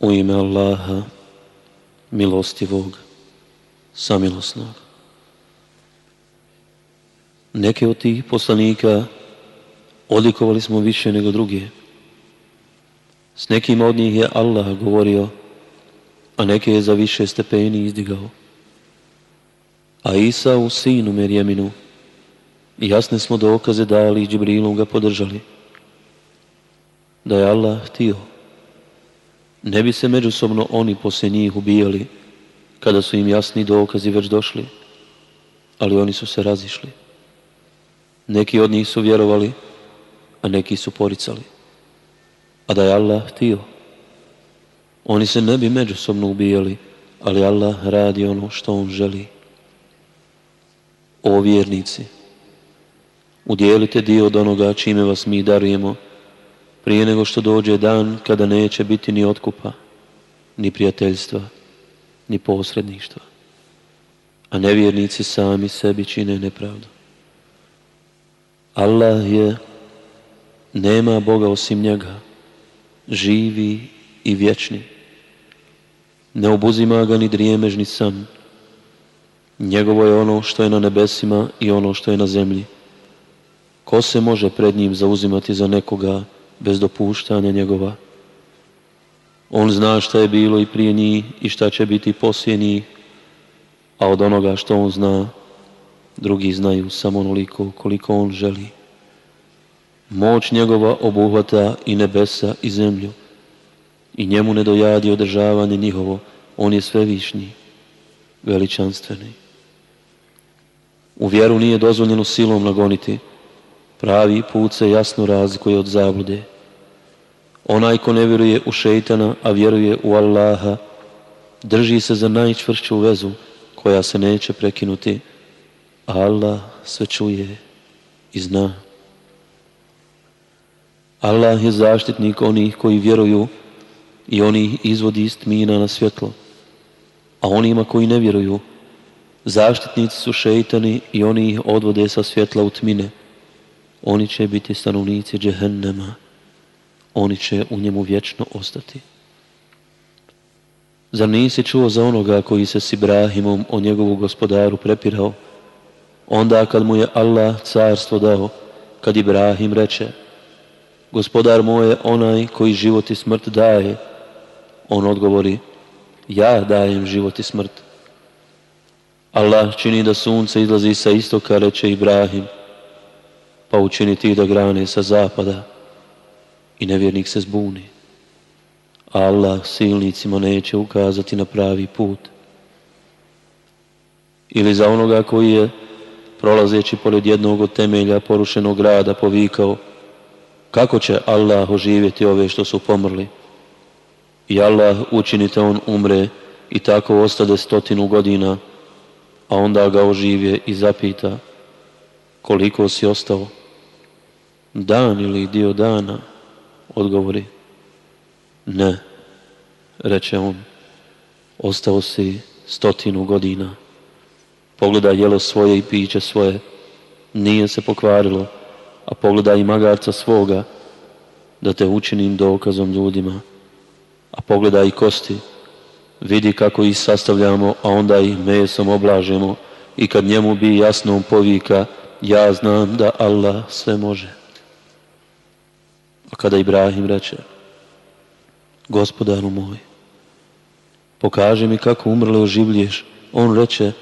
U ime Allaha, milostivog, samilosnog. Neke od tih poslanika odlikovali smo više nego druge. S nekim od njih je Allah govorio, a neke je za više stepeni izdigao. A Isa u sinu Merjeminu jasne smo dokaze dali i Džibrilom ga podržali. Da je Allah htio ne bi se međusobno oni poslije njih ubijali kada su im jasni dokazi već došli, ali oni su se razišli. Neki od njih su vjerovali, a neki su poricali. A da je Allah htio, oni se ne bi međusobno ubijali, ali Allah radi ono što On želi. O vjernici, udjelite dio od onoga čime vas mi darujemo, prije nego što dođe dan kada neće biti ni otkupa, ni prijateljstva, ni posredništva. A nevjernici sami sebi čine nepravdu. Allah je, nema Boga osim njega, živi i vječni. Ne obuzima ga ni ni san. Njegovo je ono što je na nebesima i ono što je na zemlji. Ko se može pred njim zauzimati za nekoga bez dopuštanja njegova. On zna šta je bilo i prije njih i šta će biti poslije njih, a od onoga što on zna, drugi znaju samo onoliko koliko on želi. Moć njegova obuhvata i nebesa i zemlju i njemu ne dojadi održavanje njihovo, on je svevišnji, veličanstveni. U vjeru nije dozvoljeno silom nagoniti, Pravi put se jasno razlikuje od zablude. Onaj ko ne vjeruje u šeitana, a vjeruje u Allaha, drži se za najčvršću vezu koja se neće prekinuti. Allah sve čuje i zna. Allah je zaštitnik onih koji vjeruju i oni izvodi iz tmina na svjetlo. A onima koji ne vjeruju, zaštitnici su šeitani i oni ih odvode sa svjetla u tmine. Oni će biti stanovnici džehennema. Oni će u njemu vječno ostati. Zar nisi čuo za onoga koji se s Ibrahimom o njegovu gospodaru prepirao? Onda kad mu je Allah carstvo dao, kad Ibrahim reče Gospodar moj je onaj koji život i smrt daje. On odgovori Ja dajem život i smrt. Allah čini da sunce izlazi sa istoka, reče Ibrahim pa učini ti da grane sa zapada i nevjernik se zbuni. Allah silnicima neće ukazati na pravi put. Ili za onoga koji je, prolazeći pored jednog od temelja porušenog grada, povikao kako će Allah oživjeti ove što su pomrli. I Allah učinite on umre i tako ostade stotinu godina, a onda ga oživje i zapita koliko si ostao dan ili dio dana? Odgovori, ne, reče on, ostao si stotinu godina. Pogledaj jelo svoje i piće svoje, nije se pokvarilo, a pogledaj i magarca svoga, da te učinim dokazom ljudima. A pogledaj i kosti, vidi kako ih sastavljamo, a onda ih mesom oblažemo i kad njemu bi jasno povika, ja znam da Allah sve može. A kada Ibrahim reče, gospodaru moj, pokaži mi kako umrle oživlješ, on reče,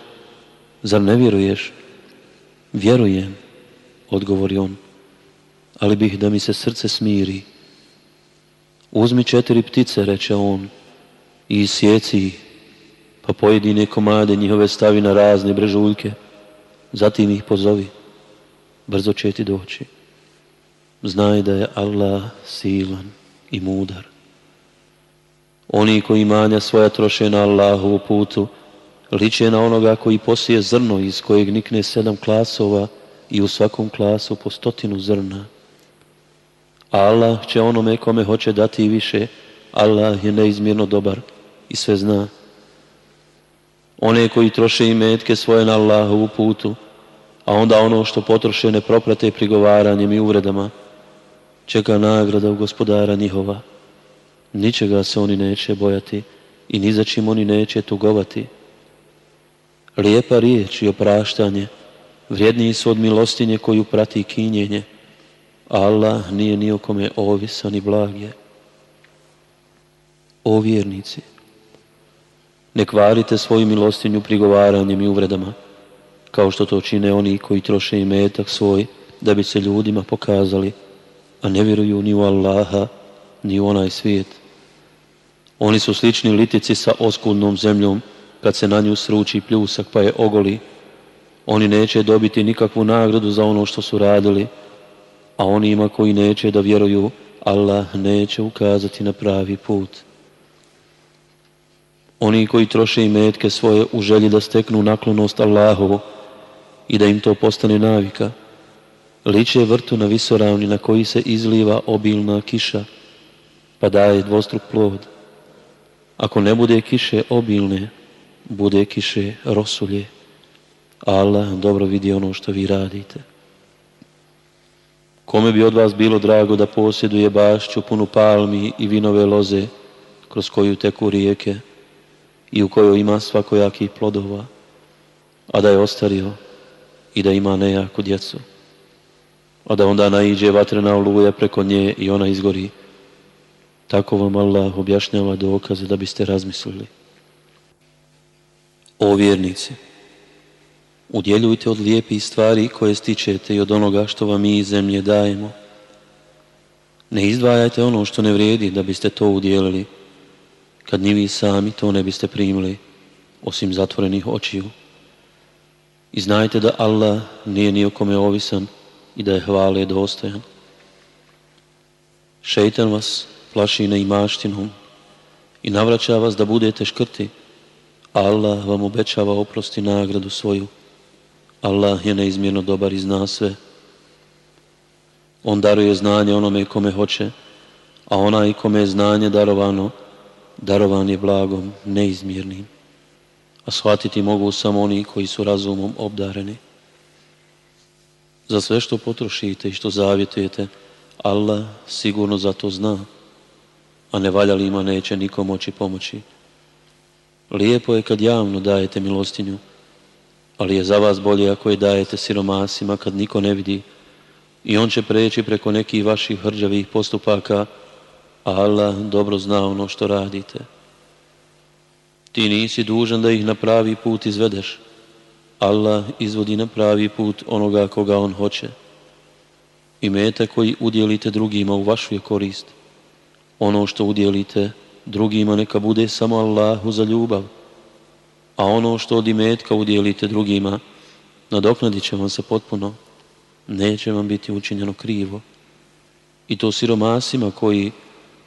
zar ne vjeruješ? Vjerujem, odgovori on, ali bih da mi se srce smiri. Uzmi četiri ptice, reče on, i sjeci ih, pa pojedine komade njihove stavi na razne brežuljke, zatim ih pozovi, brzo će ti doći znaj da je Allah silan i mudar. Oni koji manja svoja troše na Allahovu putu, liče na onoga koji posije zrno iz kojeg nikne sedam klasova i u svakom klasu po stotinu zrna. Allah će onome kome hoće dati više, Allah je neizmjerno dobar i sve zna. One koji troše i metke svoje na Allahovu putu, a onda ono što potroše ne proprate prigovaranjem i uvredama, čeka nagrada u gospodara njihova. Ničega se oni neće bojati i ni za čim oni neće tugovati. Lijepa riječ i opraštanje vrijedniji su od milostinje koju prati kinjenje. Allah nije ni o kome ovisan i blag je. O vjernici, ne kvarite svoju milostinju prigovaranjem i uvredama, kao što to čine oni koji troše i metak svoj da bi se ljudima pokazali a ne vjeruju ni u Allaha, ni u onaj svijet. Oni su slični litici sa oskudnom zemljom, kad se na nju sruči pljusak pa je ogoli. Oni neće dobiti nikakvu nagradu za ono što su radili, a onima koji neće da vjeruju, Allah neće ukazati na pravi put. Oni koji troše i metke svoje u želji da steknu naklonost Allahovo i da im to postane navika, Liče vrtu na visoravni na koji se izliva obilna kiša, pa daje dvostruk plod. Ako ne bude kiše obilne, bude kiše rosulje. Allah dobro vidi ono što vi radite. Kome bi od vas bilo drago da posjeduje bašću punu palmi i vinove loze kroz koju teku rijeke i u kojoj ima svakojakih plodova, a da je ostario i da ima nejaku djecu a da onda naiđe vatrena oluja preko nje i ona izgori. Tako vam Allah objašnjava dokaze da biste razmislili. O vjernici, udjeljujte od lijepih stvari koje stičete i od onoga što vam mi iz zemlje dajemo. Ne izdvajajte ono što ne vrijedi da biste to udjelili, kad ni vi sami to ne biste primili, osim zatvorenih očiju. I znajte da Allah nije ni o kome ovisan, i da je hvale je dostojan. Šeitan vas plaši neimaštinom i navraća vas da budete škrti. Allah vam obećava oprosti nagradu svoju. Allah je neizmjerno dobar i zna sve. On daruje znanje onome kome hoće, a onaj kome je znanje darovano, darovan je blagom neizmjernim. A shvatiti mogu samo oni koji su razumom obdareni. Za sve što potrošite i što zavjetujete, Allah sigurno za to zna, a ne ima neće nikom moći pomoći. Lijepo je kad javno dajete milostinju, ali je za vas bolje ako je dajete siromasima kad niko ne vidi i on će preći preko nekih vaših hrđavih postupaka, a Allah dobro zna ono što radite. Ti nisi dužan da ih na pravi put izvedeš, Allah izvodi na pravi put onoga koga on hoće. I meta koji udjelite drugima u vašu je korist. Ono što udjelite drugima neka bude samo Allahu za ljubav. A ono što od imetka udjelite drugima, nadoknadit će vam se potpuno. Neće vam biti učinjeno krivo. I to siromasima koji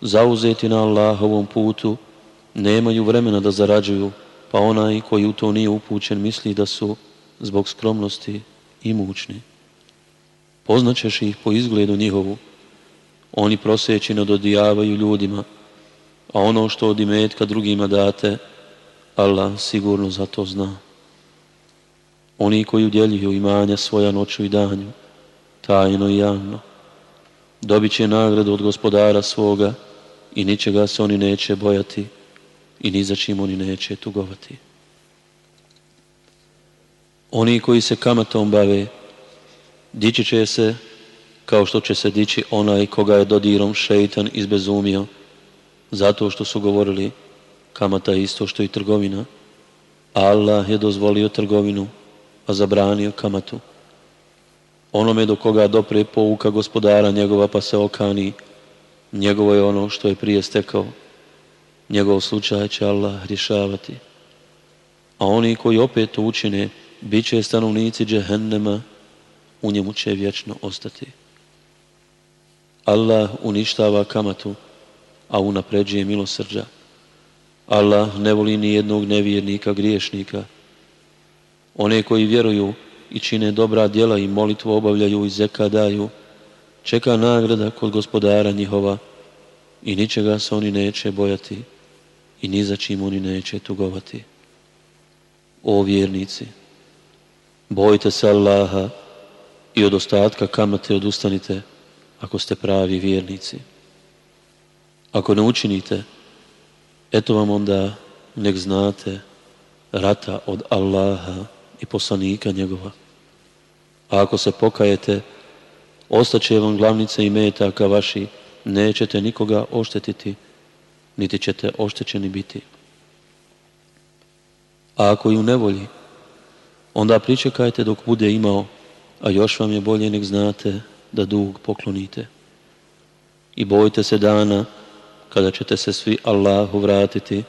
zauzeti na Allahovom putu nemaju vremena da zarađuju, pa onaj koji u to nije upućen misli da su zbog skromnosti mučni. Poznaćeš ih po izgledu njihovu. Oni prosjećino dodijavaju ljudima, a ono što od imetka drugima date, Allah sigurno za to zna. Oni koji udjeljuju imanja svoja noću i danju, tajno i javno, dobit će nagradu od gospodara svoga i ničega se oni neće bojati i ni za čim oni neće tugovati. Oni koji se kamatom bave, dići će se kao što će se dići onaj koga je dodirom šeitan izbezumio zato što su govorili kamata isto što i trgovina. Allah je dozvolio trgovinu, a zabranio kamatu. Onome do koga dopre pouka gospodara njegova pa se okani, njegovo je ono što je prije stekao. Njegov slučaj će Allah rješavati. A oni koji opet učine, bit će stanovnici džehennema, u njemu će vječno ostati. Allah uništava kamatu, a unapređuje milosrđa. Allah ne voli ni jednog nevjernika, griješnika. One koji vjeruju i čine dobra djela i molitvu obavljaju i zeka daju, čeka nagrada kod gospodara njihova i ničega se oni neće bojati i ni za čim oni neće tugovati. O vjernici! Bojite se Allaha i od ostatka kamate odustanite ako ste pravi vjernici. Ako ne učinite, eto vam onda nek znate rata od Allaha i poslanika njegova. A ako se pokajete, ostaće vam glavnice i metaka vaši, nećete nikoga oštetiti, niti ćete oštećeni biti. A ako i u nevolji, onda pričekajte dok bude imao, a još vam je bolje nek znate da dug poklonite. I bojte se dana kada ćete se svi Allahu vratiti,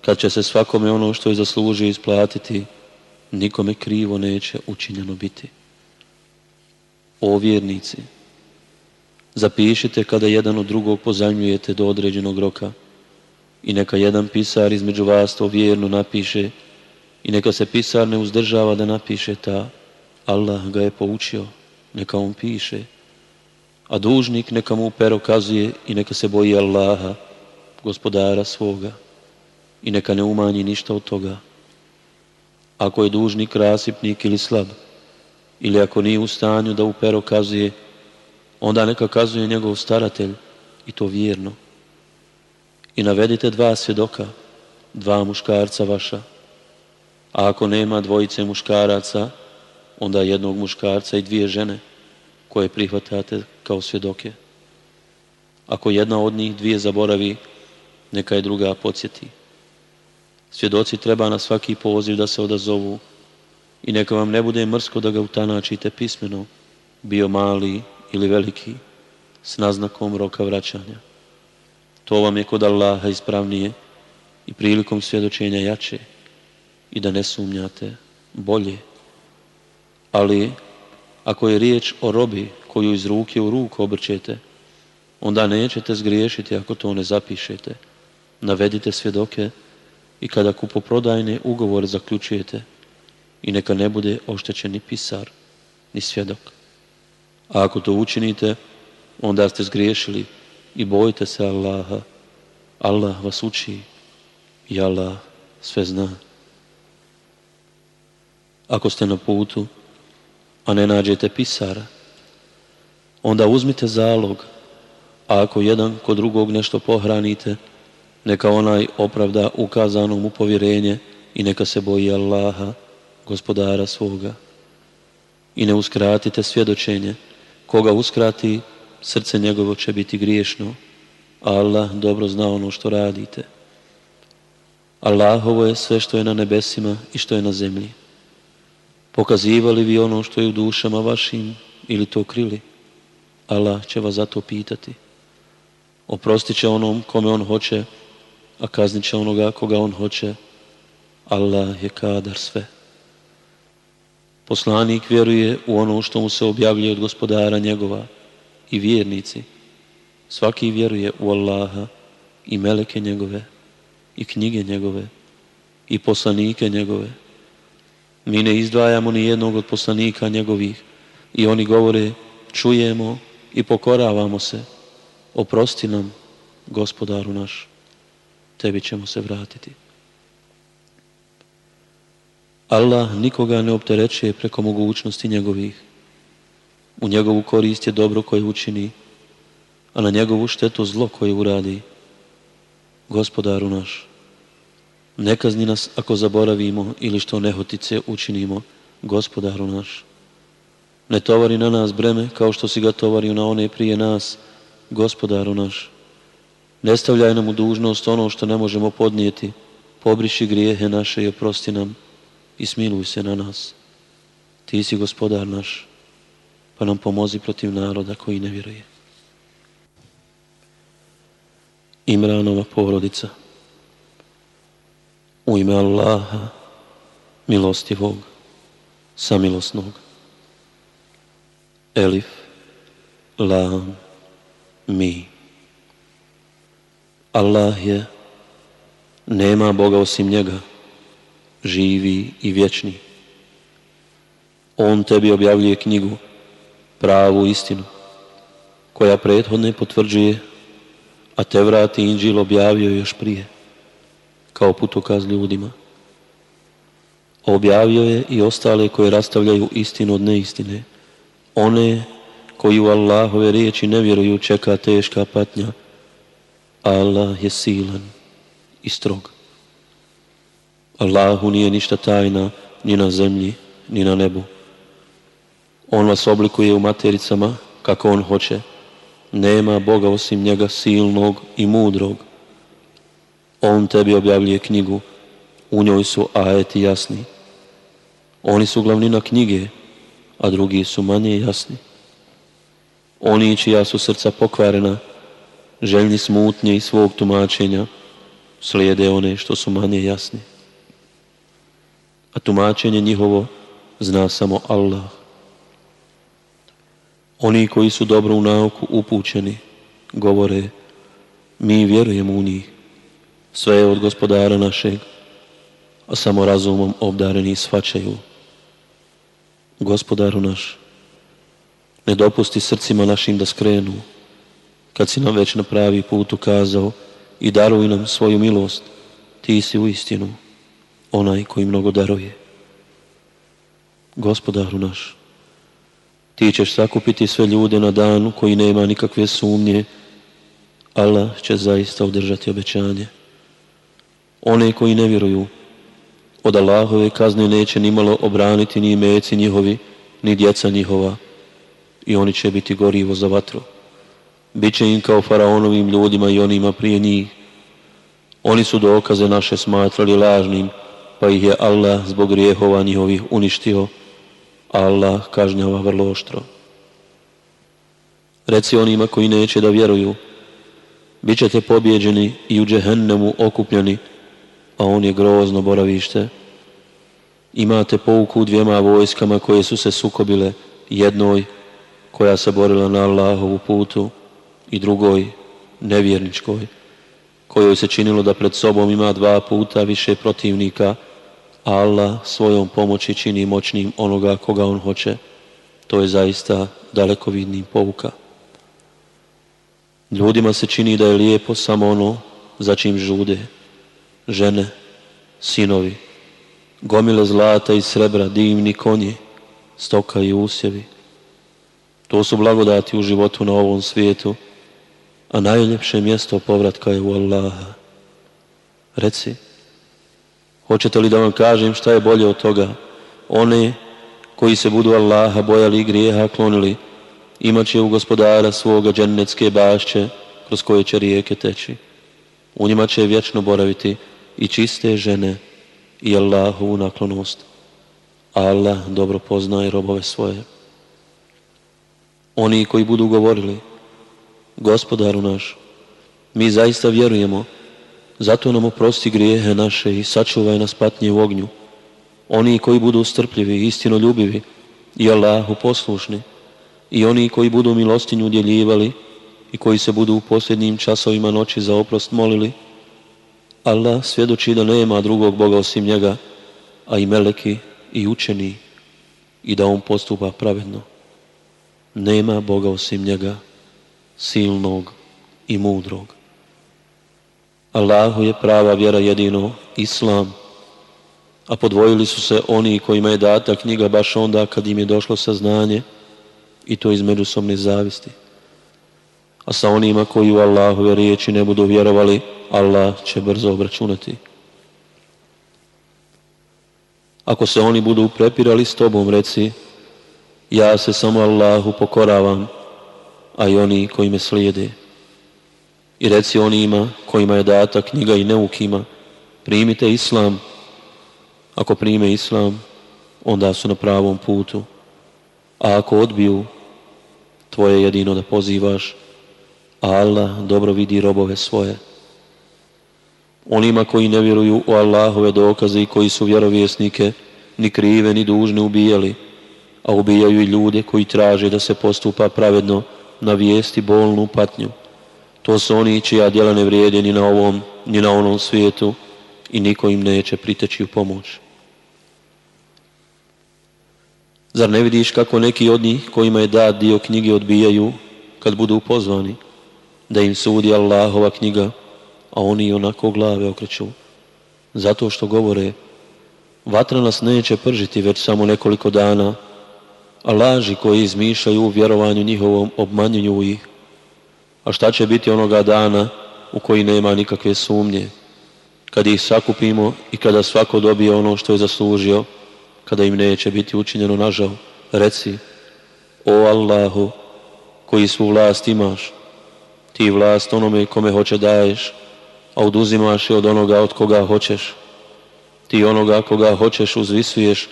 kad će se svakome ono što je zaslužio isplatiti, nikome krivo neće učinjeno biti. O vjernici, zapišite kada jedan od drugog pozanjujete do određenog roka i neka jedan pisar između vas to vjerno napiše i neka se pisar ne uzdržava da napiše ta, Allah ga je poučio, neka on piše. A dužnik neka mu pero kazuje i neka se boji Allaha, gospodara svoga. I neka ne umanji ništa od toga. Ako je dužnik rasipnik ili slab, ili ako nije u stanju da u kazuje, onda neka kazuje njegov staratelj i to vjerno. I navedite dva svjedoka, dva muškarca vaša, a ako nema dvojice muškaraca, onda jednog muškarca i dvije žene koje prihvatate kao svjedoke. Ako jedna od njih dvije zaboravi, neka je druga podsjeti. Svjedoci treba na svaki poziv da se odazovu i neka vam ne bude mrsko da ga utanačite pismeno, bio mali ili veliki, s naznakom roka vraćanja. To vam je kod Allaha ispravnije i prilikom svjedočenja jače i da ne sumnjate bolje. Ali ako je riječ o robi koju iz ruke u ruku obrćete, onda nećete zgriješiti ako to ne zapišete. Navedite svjedoke i kada kupoprodajne ugovore zaključujete i neka ne bude oštećen ni pisar, ni svjedok. A ako to učinite, onda ste zgriješili i bojite se Allaha. Allah vas uči i Allah sve zna. Ako ste na putu, a ne nađete pisara, onda uzmite zalog, a ako jedan kod drugog nešto pohranite, neka onaj opravda ukazano mu povjerenje i neka se boji Allaha, gospodara svoga. I ne uskratite svjedočenje, koga uskrati, srce njegovo će biti griješno, a Allah dobro zna ono što radite. Allahovo je sve što je na nebesima i što je na zemlji pokazivali vi ono što je u dušama vašim ili to krili. Allah će vas zato pitati. Oprostit će onom kome on hoće, a kaznit će onoga koga on hoće. Allah je kadar sve. Poslanik vjeruje u ono što mu se objavljuje od gospodara njegova i vjernici. Svaki vjeruje u Allaha i meleke njegove i knjige njegove i poslanike njegove mi ne izdvajamo ni jednog od poslanika njegovih i oni govore čujemo i pokoravamo se. Oprosti nam, gospodaru naš, tebi ćemo se vratiti. Allah nikoga ne opterećuje preko mogućnosti njegovih. U njegovu korist je dobro koje učini, a na njegovu štetu zlo koje uradi. Gospodaru naš, ne kazni nas ako zaboravimo ili što nehotice učinimo, gospodaru naš. Ne tovari na nas breme kao što si ga tovario na one prije nas, gospodaru naš. Ne stavljaj nam u dužnost ono što ne možemo podnijeti, pobriši grijehe naše i oprosti nam i smiluj se na nas. Ti si gospodar naš, pa nam pomozi protiv naroda koji ne vjeruje. Imranova porodica u ime Allaha, milostivog, samilosnog. Elif, Lam, Mi. Allah je, nema Boga osim njega, živi i vječni. On tebi objavljuje knjigu, pravu istinu, koja prethodne potvrđuje, a te vrati Inđil objavio još prije kao putokaz ljudima. Objavio je i ostale koje rastavljaju istinu od neistine. One koji u Allahove riječi ne vjeruju čeka teška patnja. Allah je silan i strog. Allahu nije ništa tajna ni na zemlji, ni na nebu. On vas oblikuje u matericama kako on hoće. Nema Boga osim njega silnog i mudrog. On tebi objavljuje knjigu, u njoj su ajeti jasni. Oni su glavnina knjige, a drugi su manje jasni. Oni čija su srca pokvarena, željni smutnje i svog tumačenja, slijede one što su manje jasni. A tumačenje njihovo zna samo Allah. Oni koji su dobro u nauku upućeni, govore, mi vjerujemo u njih sve je od gospodara našeg, a samo razumom obdareni svačaju. Gospodaru naš, ne dopusti srcima našim da skrenu, kad si nam već na pravi put ukazao i daruj nam svoju milost, ti si u istinu onaj koji mnogo daruje. Gospodaru naš, ti ćeš sakupiti sve ljude na danu koji nema nikakve sumnje, Allah će zaista održati obećanje. One koji ne vjeruju od Allahove kazne neće nimalo obraniti ni meci njihovi, ni djeca njihova i oni će biti gorivo za vatru. Biće im kao faraonovim ljudima i onima prije njih. Oni su dokaze naše smatrali lažnim, pa ih je Allah zbog grijehova njihovih uništio. Allah kažnjava vrlo oštro. Reci onima koji neće da vjeruju, bit ćete pobjeđeni i u džehennemu okupljeni, a on je grozno boravište. Imate pouku u dvijema vojskama koje su se sukobile, jednoj koja se borila na Allahovu putu i drugoj nevjerničkoj, kojoj se činilo da pred sobom ima dva puta više protivnika, a Allah svojom pomoći čini moćnim onoga koga on hoće. To je zaista daleko dalekovidni pouka. Ljudima se čini da je lijepo samo ono za čim žude. Žene, sinovi, gomile zlata i srebra, divni konji, stoka i usjevi. To su blagodati u životu na ovom svijetu, a najljepše mjesto povratka je u Allaha. Reci, hoćete li da vam kažem šta je bolje od toga? One koji se budu Allaha bojali i grijeha klonili, imat će u gospodara svoga džennetske bašće kroz koje će rijeke teći. U njima će vječno boraviti, i čiste žene i Allahovu naklonost. Allah dobro poznaje robove svoje. Oni koji budu govorili, gospodaru naš, mi zaista vjerujemo, zato nam oprosti grijehe naše i sačuvaj nas patnje u ognju. Oni koji budu strpljivi, istino ljubivi i Allahu poslušni, i oni koji budu milostinju udjeljivali i koji se budu u posljednjim časovima noći za oprost molili, Allah svjedoči da nema drugog Boga osim njega, a i meleki i učeni i da on postupa pravedno. Nema Boga osim njega, silnog i mudrog. Allahu je prava vjera jedino Islam, a podvojili su se oni kojima je data knjiga baš onda kad im je došlo saznanje i to iz međusobne zavisti a sa onima koji u Allahove riječi ne budu vjerovali, Allah će brzo obračunati. Ako se oni budu prepirali s tobom, reci, ja se samo Allahu pokoravam, a i oni koji me slijede. I reci onima kojima je data knjiga i neukima, primite Islam, ako prime Islam, onda su na pravom putu. A ako odbiju, tvoje jedino da pozivaš Allah dobro vidi robove svoje. Onima koji ne vjeruju u Allahove dokaze i koji su vjerovjesnike ni krive ni dužne ubijali, a ubijaju i ljude koji traže da se postupa pravedno na vijesti bolnu patnju. To su oni čija djela ne vrijede ni na ovom, ni na onom svijetu i niko im neće priteći u pomoć. Zar ne vidiš kako neki od njih kojima je dat dio knjige odbijaju kad budu pozvani? da im sudi Allahova knjiga, a oni onako glave okreću. Zato što govore, vatra nas neće pržiti već samo nekoliko dana, a laži koji izmišljaju u vjerovanju njihovom obmanjuju ih. A šta će biti onoga dana u koji nema nikakve sumnje? Kad ih sakupimo i kada svako dobije ono što je zaslužio, kada im neće biti učinjeno nažal, reci, o Allahu, koji svu vlast imaš, ti vlast onome kome hoće daješ, a oduzimaš je od onoga od koga hoćeš. Ti onoga koga hoćeš uzvisuješ,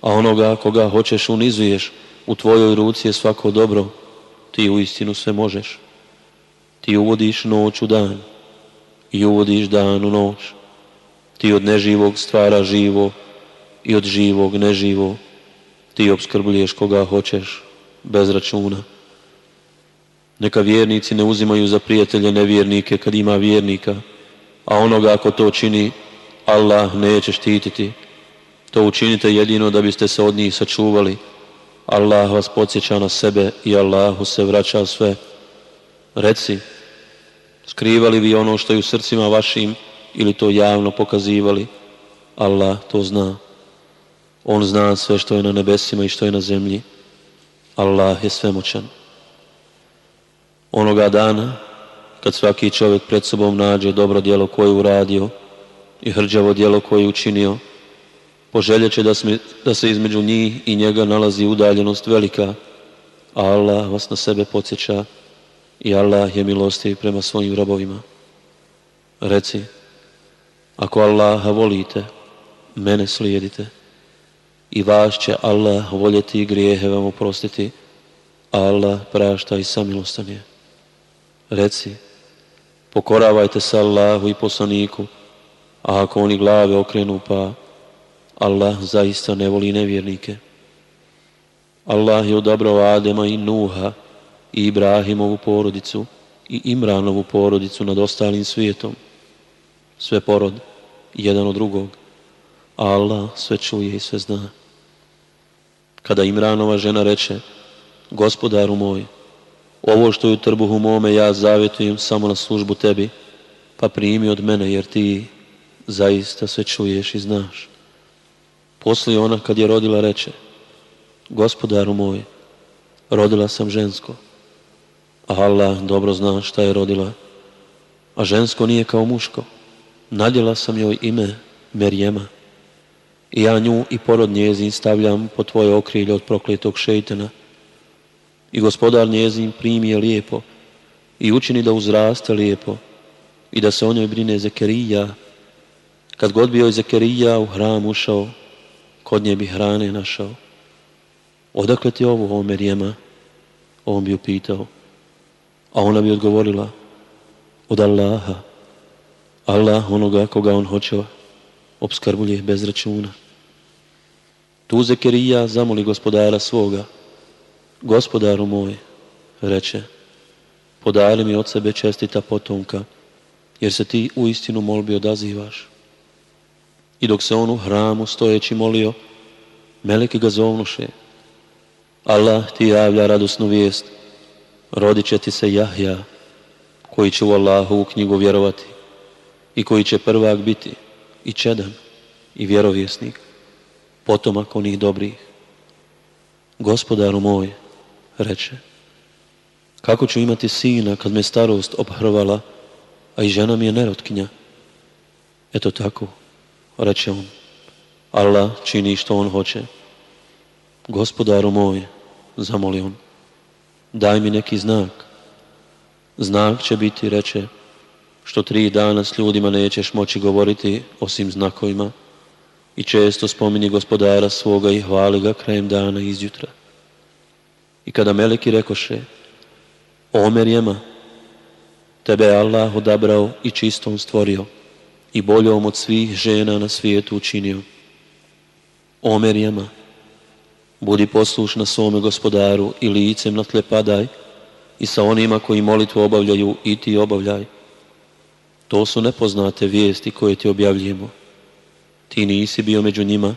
a onoga koga hoćeš unizuješ. U tvojoj ruci je svako dobro, ti u istinu sve možeš. Ti uvodiš noć u dan i uvodiš dan u noć. Ti od neživog stvara živo i od živog neživo. Ti obskrbljuješ koga hoćeš, bez računa. Neka vjernici ne uzimaju za prijatelje nevjernike kad ima vjernika, a onoga ako to čini, Allah neće štititi. To učinite jedino da biste se od njih sačuvali. Allah vas podsjeća na sebe i Allahu se vraća sve. Reci, skrivali vi ono što je u srcima vašim ili to javno pokazivali? Allah to zna. On zna sve što je na nebesima i što je na zemlji. Allah je svemoćan onoga dana kad svaki čovjek pred sobom nađe dobro djelo koje uradio i hrđavo djelo koje učinio, poželjeće da, da se između njih i njega nalazi udaljenost velika, a Allah vas na sebe podsjeća i Allah je milosti prema svojim robovima. Reci, ako Allaha volite, mene slijedite i vas će Allah voljeti i grijehe vam oprostiti, Allah prašta i samilostan je. Reci, pokoravajte se Allahu i poslaniku, a ako oni glave okrenu pa Allah zaista ne voli nevjernike. Allah je odabrao Adema i Nuha i Ibrahimovu porodicu i Imranovu porodicu nad ostalim svijetom. Sve porod, jedan od drugog. Allah sve čuje i sve zna. Kada Imranova žena reče, gospodaru moj, ovo što je u trbuhu mome ja zavjetujem samo na službu tebi, pa primi od mene jer ti zaista sve čuješ i znaš. Poslije ona kad je rodila reče, gospodaru moj, rodila sam žensko. Allah dobro zna šta je rodila, a žensko nije kao muško. Nadjela sam joj ime Merjema i ja nju i porod njezin stavljam po tvoje okrilje od prokletog šejtena, i gospodar njezin primi je lijepo i učini da uzraste lijepo i da se o njoj brine Zekerija. Kad god bio je Zekerija u hram ušao, kod nje bi hrane našao. Odakle ti ovo, o Merijema? On bi upitao. A ona bi odgovorila, od Allaha. Allah onoga koga on hoće obskrbulje bez računa. Tu Zekerija zamoli gospodara svoga, Gospodaru moj, reče, podari mi od sebe čestita potomka, jer se ti u istinu molbi odazivaš. I dok se on u hramu stojeći molio, meleki ga zovnuše. Allah ti javlja radosnu vijest, rodit će ti se Jahja, koji će u Allahu u knjigu vjerovati i koji će prvak biti i čedan i vjerovjesnik, potomak onih dobrih. Gospodaru moj, reče, kako ću imati sina kad me starost obhrvala, a i žena mi je nerotkinja? Eto tako, reče on, Allah čini što on hoće. Gospodaru moj, zamoli on, daj mi neki znak. Znak će biti, reče, što tri dana s ljudima nećeš moći govoriti osim znakovima i često spomini gospodara svoga i hvali ga krajem dana izjutra. I kada meleki rekoše, Omer tebe je Allah odabrao i čistom stvorio i boljom od svih žena na svijetu učinio. O Merjema, budi poslušna svome gospodaru i licem na tle padaj i sa onima koji molitvu obavljaju i ti obavljaj. To su nepoznate vijesti koje ti objavljujemo. Ti nisi bio među njima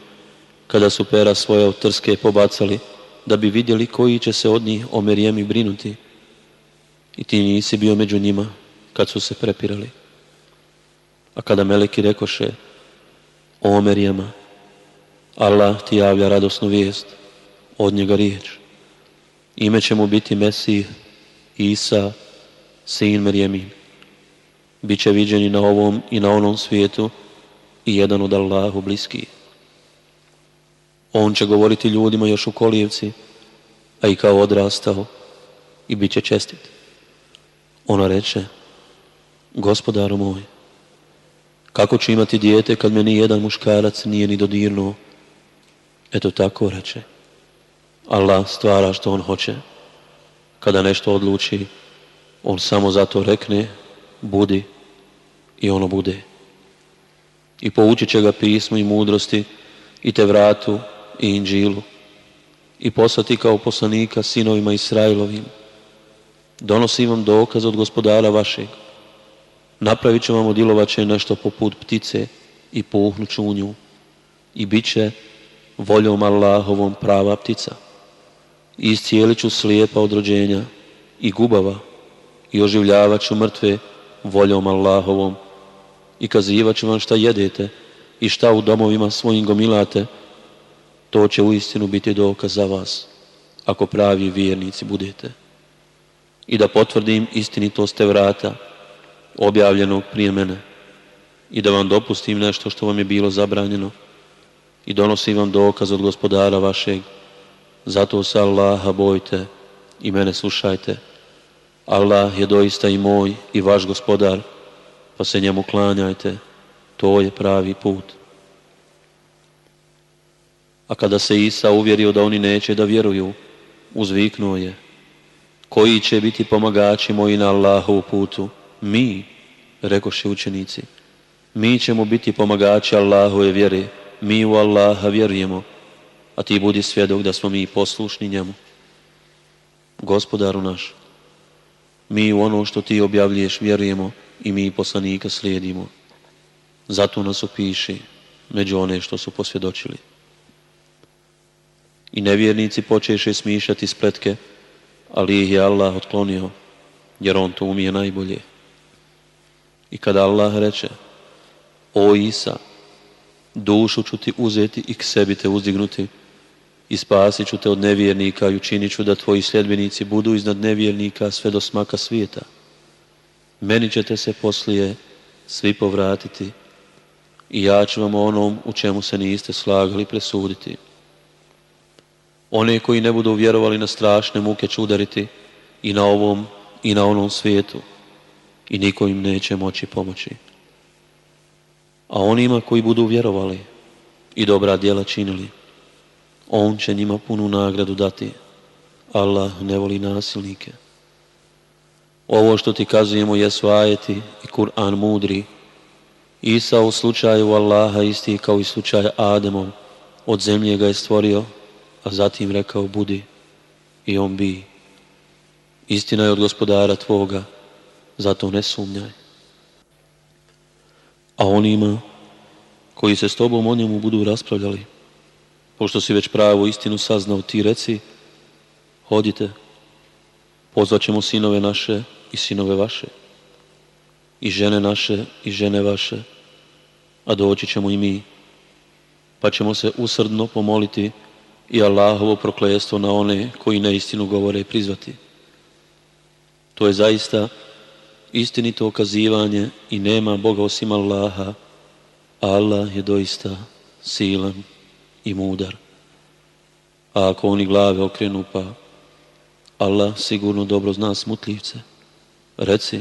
kada su pera svoje od trske pobacali, da bi vidjeli koji će se od njih o Merijemi brinuti. I ti nisi bio među njima kad su se prepirali. A kada Meleki rekoše, o Merijema, Allah ti javlja radosnu vijest, od njega riječ. Ime će mu biti Mesih, Isa, sin Merijemin. Biće viđeni na ovom i na onom svijetu i jedan od Allahu bliskih. On će govoriti ljudima još u kolijevci, a i kao odrastao i bit će čestit. Ona reče, gospodaru moj, kako ću imati dijete kad me ni jedan muškarac nije ni dodirnuo? Eto tako reče. Allah stvara što on hoće. Kada nešto odluči, on samo zato rekne, budi i ono bude. I poučit će ga pismu i mudrosti i te vratu i Inđilu i poslati kao poslanika sinovima Israilovim. Donosi vam dokaz od gospodara vašeg. Napravit ću vam će nešto poput ptice i pouhnuću u nju i bit će voljom Allahovom prava ptica. I iscijelit ću slijepa od rođenja i gubava i oživljavat ću mrtve voljom Allahovom i kazivat ću vam šta jedete i šta u domovima svojim gomilate to će istinu biti dokaz za vas, ako pravi vjernici budete. I da potvrdim istinitost vrata, objavljenog prije mene, i da vam dopustim nešto što vam je bilo zabranjeno, i donosim vam dokaz od gospodara vašeg. Zato se Allaha bojte i mene slušajte. Allah je doista i moj i vaš gospodar, pa se njemu klanjajte. To je pravi put. A kada se Isa uvjerio da oni neće da vjeruju, uzviknuo je. Koji će biti pomagači moji na Allahovu putu? Mi, rekoše učenici. Mi ćemo biti pomagači Allahove vjere. Mi u Allaha vjerujemo, a ti budi svjedok da smo mi poslušni njemu. Gospodaru naš, mi u ono što ti objavljuješ vjerujemo i mi poslanika slijedimo. Zato nas opiši među one što su posvjedočili i nevjernici počeše smišati spletke, ali ih je Allah otklonio, jer on to umije najbolje. I kada Allah reče, o Isa, dušu ću ti uzeti i k sebi te uzdignuti, i spasit ću te od nevjernika i učinit ću da tvoji sljedbenici budu iznad nevjernika sve do smaka svijeta. Meni ćete se poslije svi povratiti i ja ću vam onom u čemu se niste slagali presuditi one koji ne budu vjerovali na strašne muke će udariti i na ovom i na onom svijetu i niko im neće moći pomoći. A onima koji budu vjerovali i dobra djela činili, on će njima punu nagradu dati. Allah ne voli nasilnike. Ovo što ti kazujemo jesu ajeti i Kur'an mudri. Isa u slučaju Allaha isti kao i slučaj Ademom Od zemlje ga je stvorio a zatim rekao budi i on bi. Istina je od gospodara tvoga, zato ne sumnjaj. A onima koji se s tobom o njemu budu raspravljali, pošto si već pravu istinu saznao, ti reci, hodite, pozvat ćemo sinove naše i sinove vaše, i žene naše i žene vaše, a doći ćemo i mi, pa ćemo se usrdno pomoliti i Allahovo proklestvo na one koji na istinu govore prizvati. To je zaista istinito okazivanje i nema Boga osim Allaha. Allah je doista silan i mudar. A ako oni glave okrenu pa Allah sigurno dobro zna smutljivce. Reci,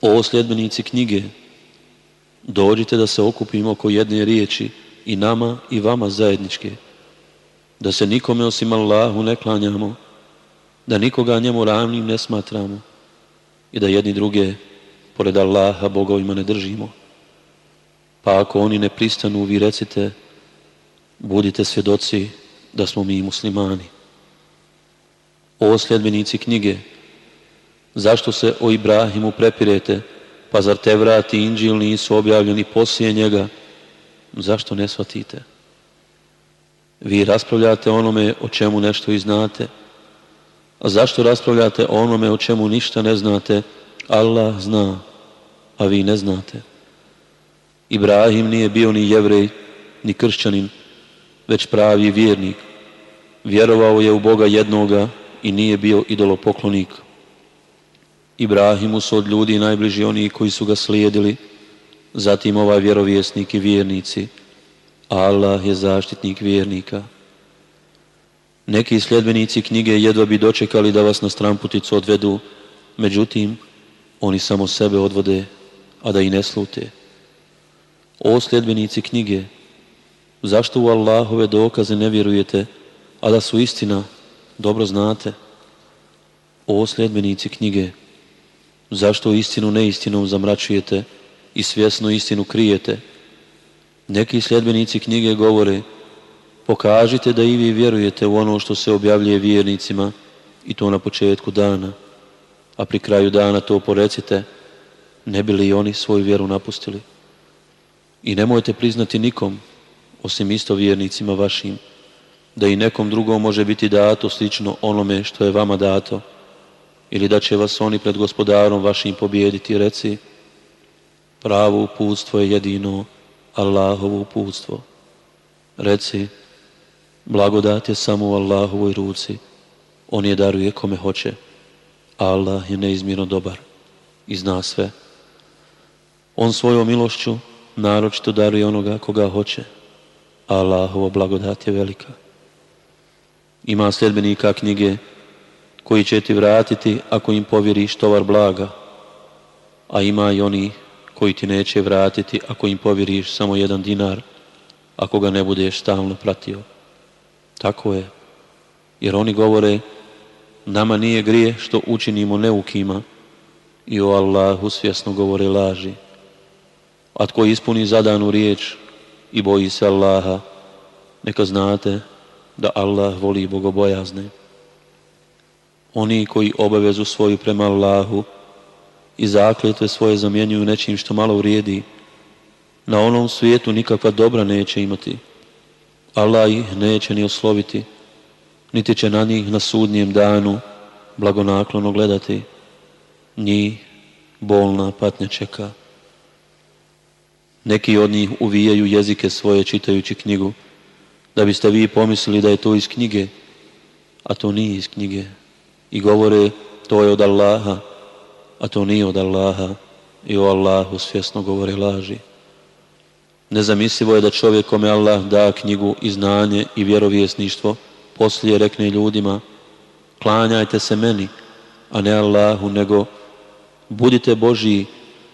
o sljedbenici knjige, dođite da se okupimo oko jedne riječi i nama i vama zajedničke da se nikome osim Allahu ne klanjamo, da nikoga njemu ravnim ne smatramo i da jedni druge, pored Allaha, bogovima ne držimo. Pa ako oni ne pristanu, vi recite, budite svjedoci da smo mi muslimani. O sljedbenici knjige, zašto se o Ibrahimu prepirete, pa zar te vrati inđil nisu objavljeni poslije njega, zašto ne shvatite? Vi raspravljate onome o čemu nešto i znate. A zašto raspravljate onome o čemu ništa ne znate? Allah zna, a vi ne znate. Ibrahim nije bio ni jevrej, ni kršćanin, već pravi vjernik. Vjerovao je u Boga jednoga i nije bio idolopoklonik. Ibrahimu su od ljudi najbliži oni koji su ga slijedili, zatim ovaj vjerovjesnik i vjernici – Allah je zaštitnik vjernika. Neki sljedbenici knjige jedva bi dočekali da vas na stramputicu odvedu, međutim, oni samo sebe odvode, a da i ne slute. O sljedbenici knjige, zašto u Allahove dokaze ne vjerujete, a da su istina, dobro znate? O sljedbenici knjige, zašto istinu neistinom zamračujete i svjesno istinu krijete? Neki sljedbenici knjige govore pokažite da i vi vjerujete u ono što se objavljuje vjernicima i to na početku dana, a pri kraju dana to porecite, ne bi li oni svoju vjeru napustili. I nemojte priznati nikom, osim isto vjernicima vašim, da i nekom drugom može biti dato slično onome što je vama dato, ili da će vas oni pred gospodarom vašim pobijediti reci, pravo uputstvo je jedino Allahovo uputstvo. Reci, blagodat je samo u Allahovoj ruci, On je daruje kome hoće. Allah je neizmjerno dobar i zna sve. On svojom milošću naročito daruje onoga koga hoće. Allahovo blagodat je velika. Ima sljedbenika knjige koji će ti vratiti ako im povjeriš tovar blaga, a ima i onih koji ti neće vratiti ako im povjeriš samo jedan dinar, ako ga ne budeš stalno pratio. Tako je. Jer oni govore, nama nije grije što učinimo neukima i o Allahu svjesno govore laži. A tko ispuni zadanu riječ i boji se Allaha, neka znate da Allah voli bogobojazne. Oni koji obavezu svoju prema Allahu, i zakletve svoje zamjenjuju nečim što malo vrijedi. Na onom svijetu nikakva dobra neće imati. Allah ih neće ni osloviti, niti će na njih na sudnijem danu blagonaklono gledati. Njih bolna patnja čeka. Neki od njih uvijaju jezike svoje čitajući knjigu, da biste vi pomislili da je to iz knjige, a to nije iz knjige. I govore, to je od Allaha, a to nije od Allaha i o Allahu svjesno govore laži. Nezamislivo je da čovjek kome Allah da knjigu i znanje i vjerovjesništvo, poslije rekne ljudima, klanjajte se meni, a ne Allahu, nego budite Božiji,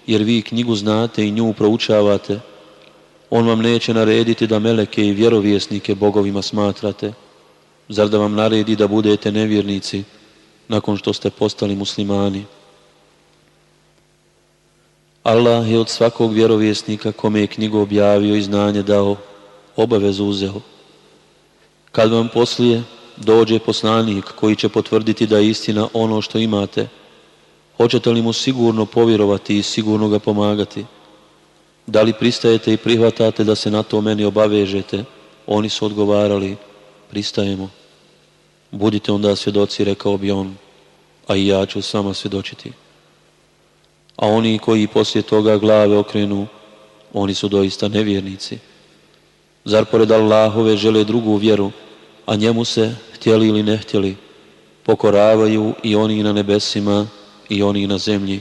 jer vi knjigu znate i nju proučavate. On vam neće narediti da meleke i vjerovjesnike bogovima smatrate. Zar da vam naredi da budete nevjernici nakon što ste postali muslimani? Allah je od svakog vjerovjesnika kome je knjigu objavio i znanje dao, obavezu uzeo. Kad vam poslije dođe poslanik koji će potvrditi da je istina ono što imate, hoćete li mu sigurno povjerovati i sigurno ga pomagati? Da li pristajete i prihvatate da se na to meni obavežete? Oni su odgovarali, pristajemo. Budite onda svjedoci, rekao bi on, a i ja ću sama svjedočiti a oni koji poslije toga glave okrenu, oni su doista nevjernici. Zar pored Allahove žele drugu vjeru, a njemu se, htjeli ili ne htjeli, pokoravaju i oni na nebesima i oni na zemlji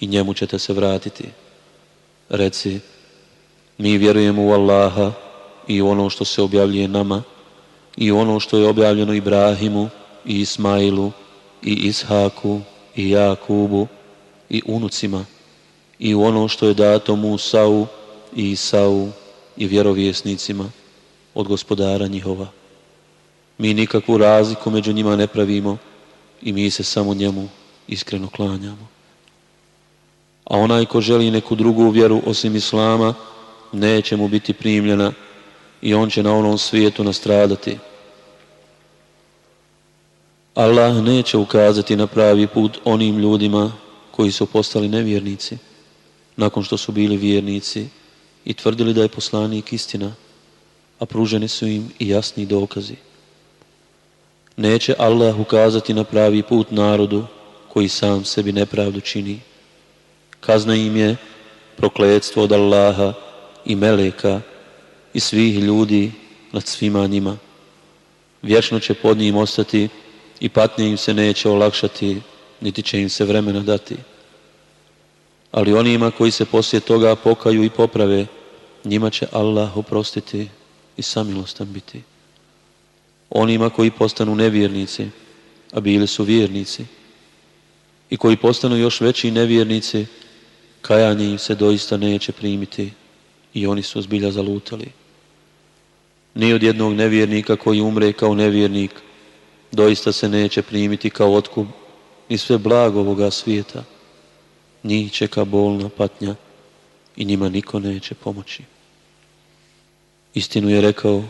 i njemu ćete se vratiti. Reci, mi vjerujemo u Allaha i u ono što se objavljuje nama i u ono što je objavljeno Ibrahimu i Ismailu i Ishaku i Jakubu i unucima i u ono što je dato Musau i Isau i vjerovjesnicima od gospodara njihova. Mi nikakvu razliku među njima ne pravimo i mi se samo njemu iskreno klanjamo. A onaj ko želi neku drugu vjeru osim Islama, neće mu biti primljena i on će na onom svijetu nastradati. Allah neće ukazati na pravi put onim ljudima koji su postali nevjernici nakon što su bili vjernici i tvrdili da je poslanik istina, a pruženi su im i jasni dokazi. Neće Allah ukazati na pravi put narodu koji sam sebi nepravdu čini. Kazna im je prokledstvo od Allaha i meleka i svih ljudi nad svima njima. Vječno će pod njim ostati i patnje im se neće olakšati niti će im se vremena dati. Ali onima koji se poslije toga pokaju i poprave, njima će Allah oprostiti i samilostan biti. Onima koji postanu nevjernici, a bili su vjernici, i koji postanu još veći nevjernici, kajanje im se doista neće primiti i oni su zbilja zalutali. Ni od jednog nevjernika koji umre kao nevjernik, doista se neće primiti kao otkup i sve blago ovoga svijeta, njih čeka bolna patnja i njima niko neće pomoći. Istinu je rekao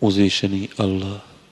uzvišeni Allah.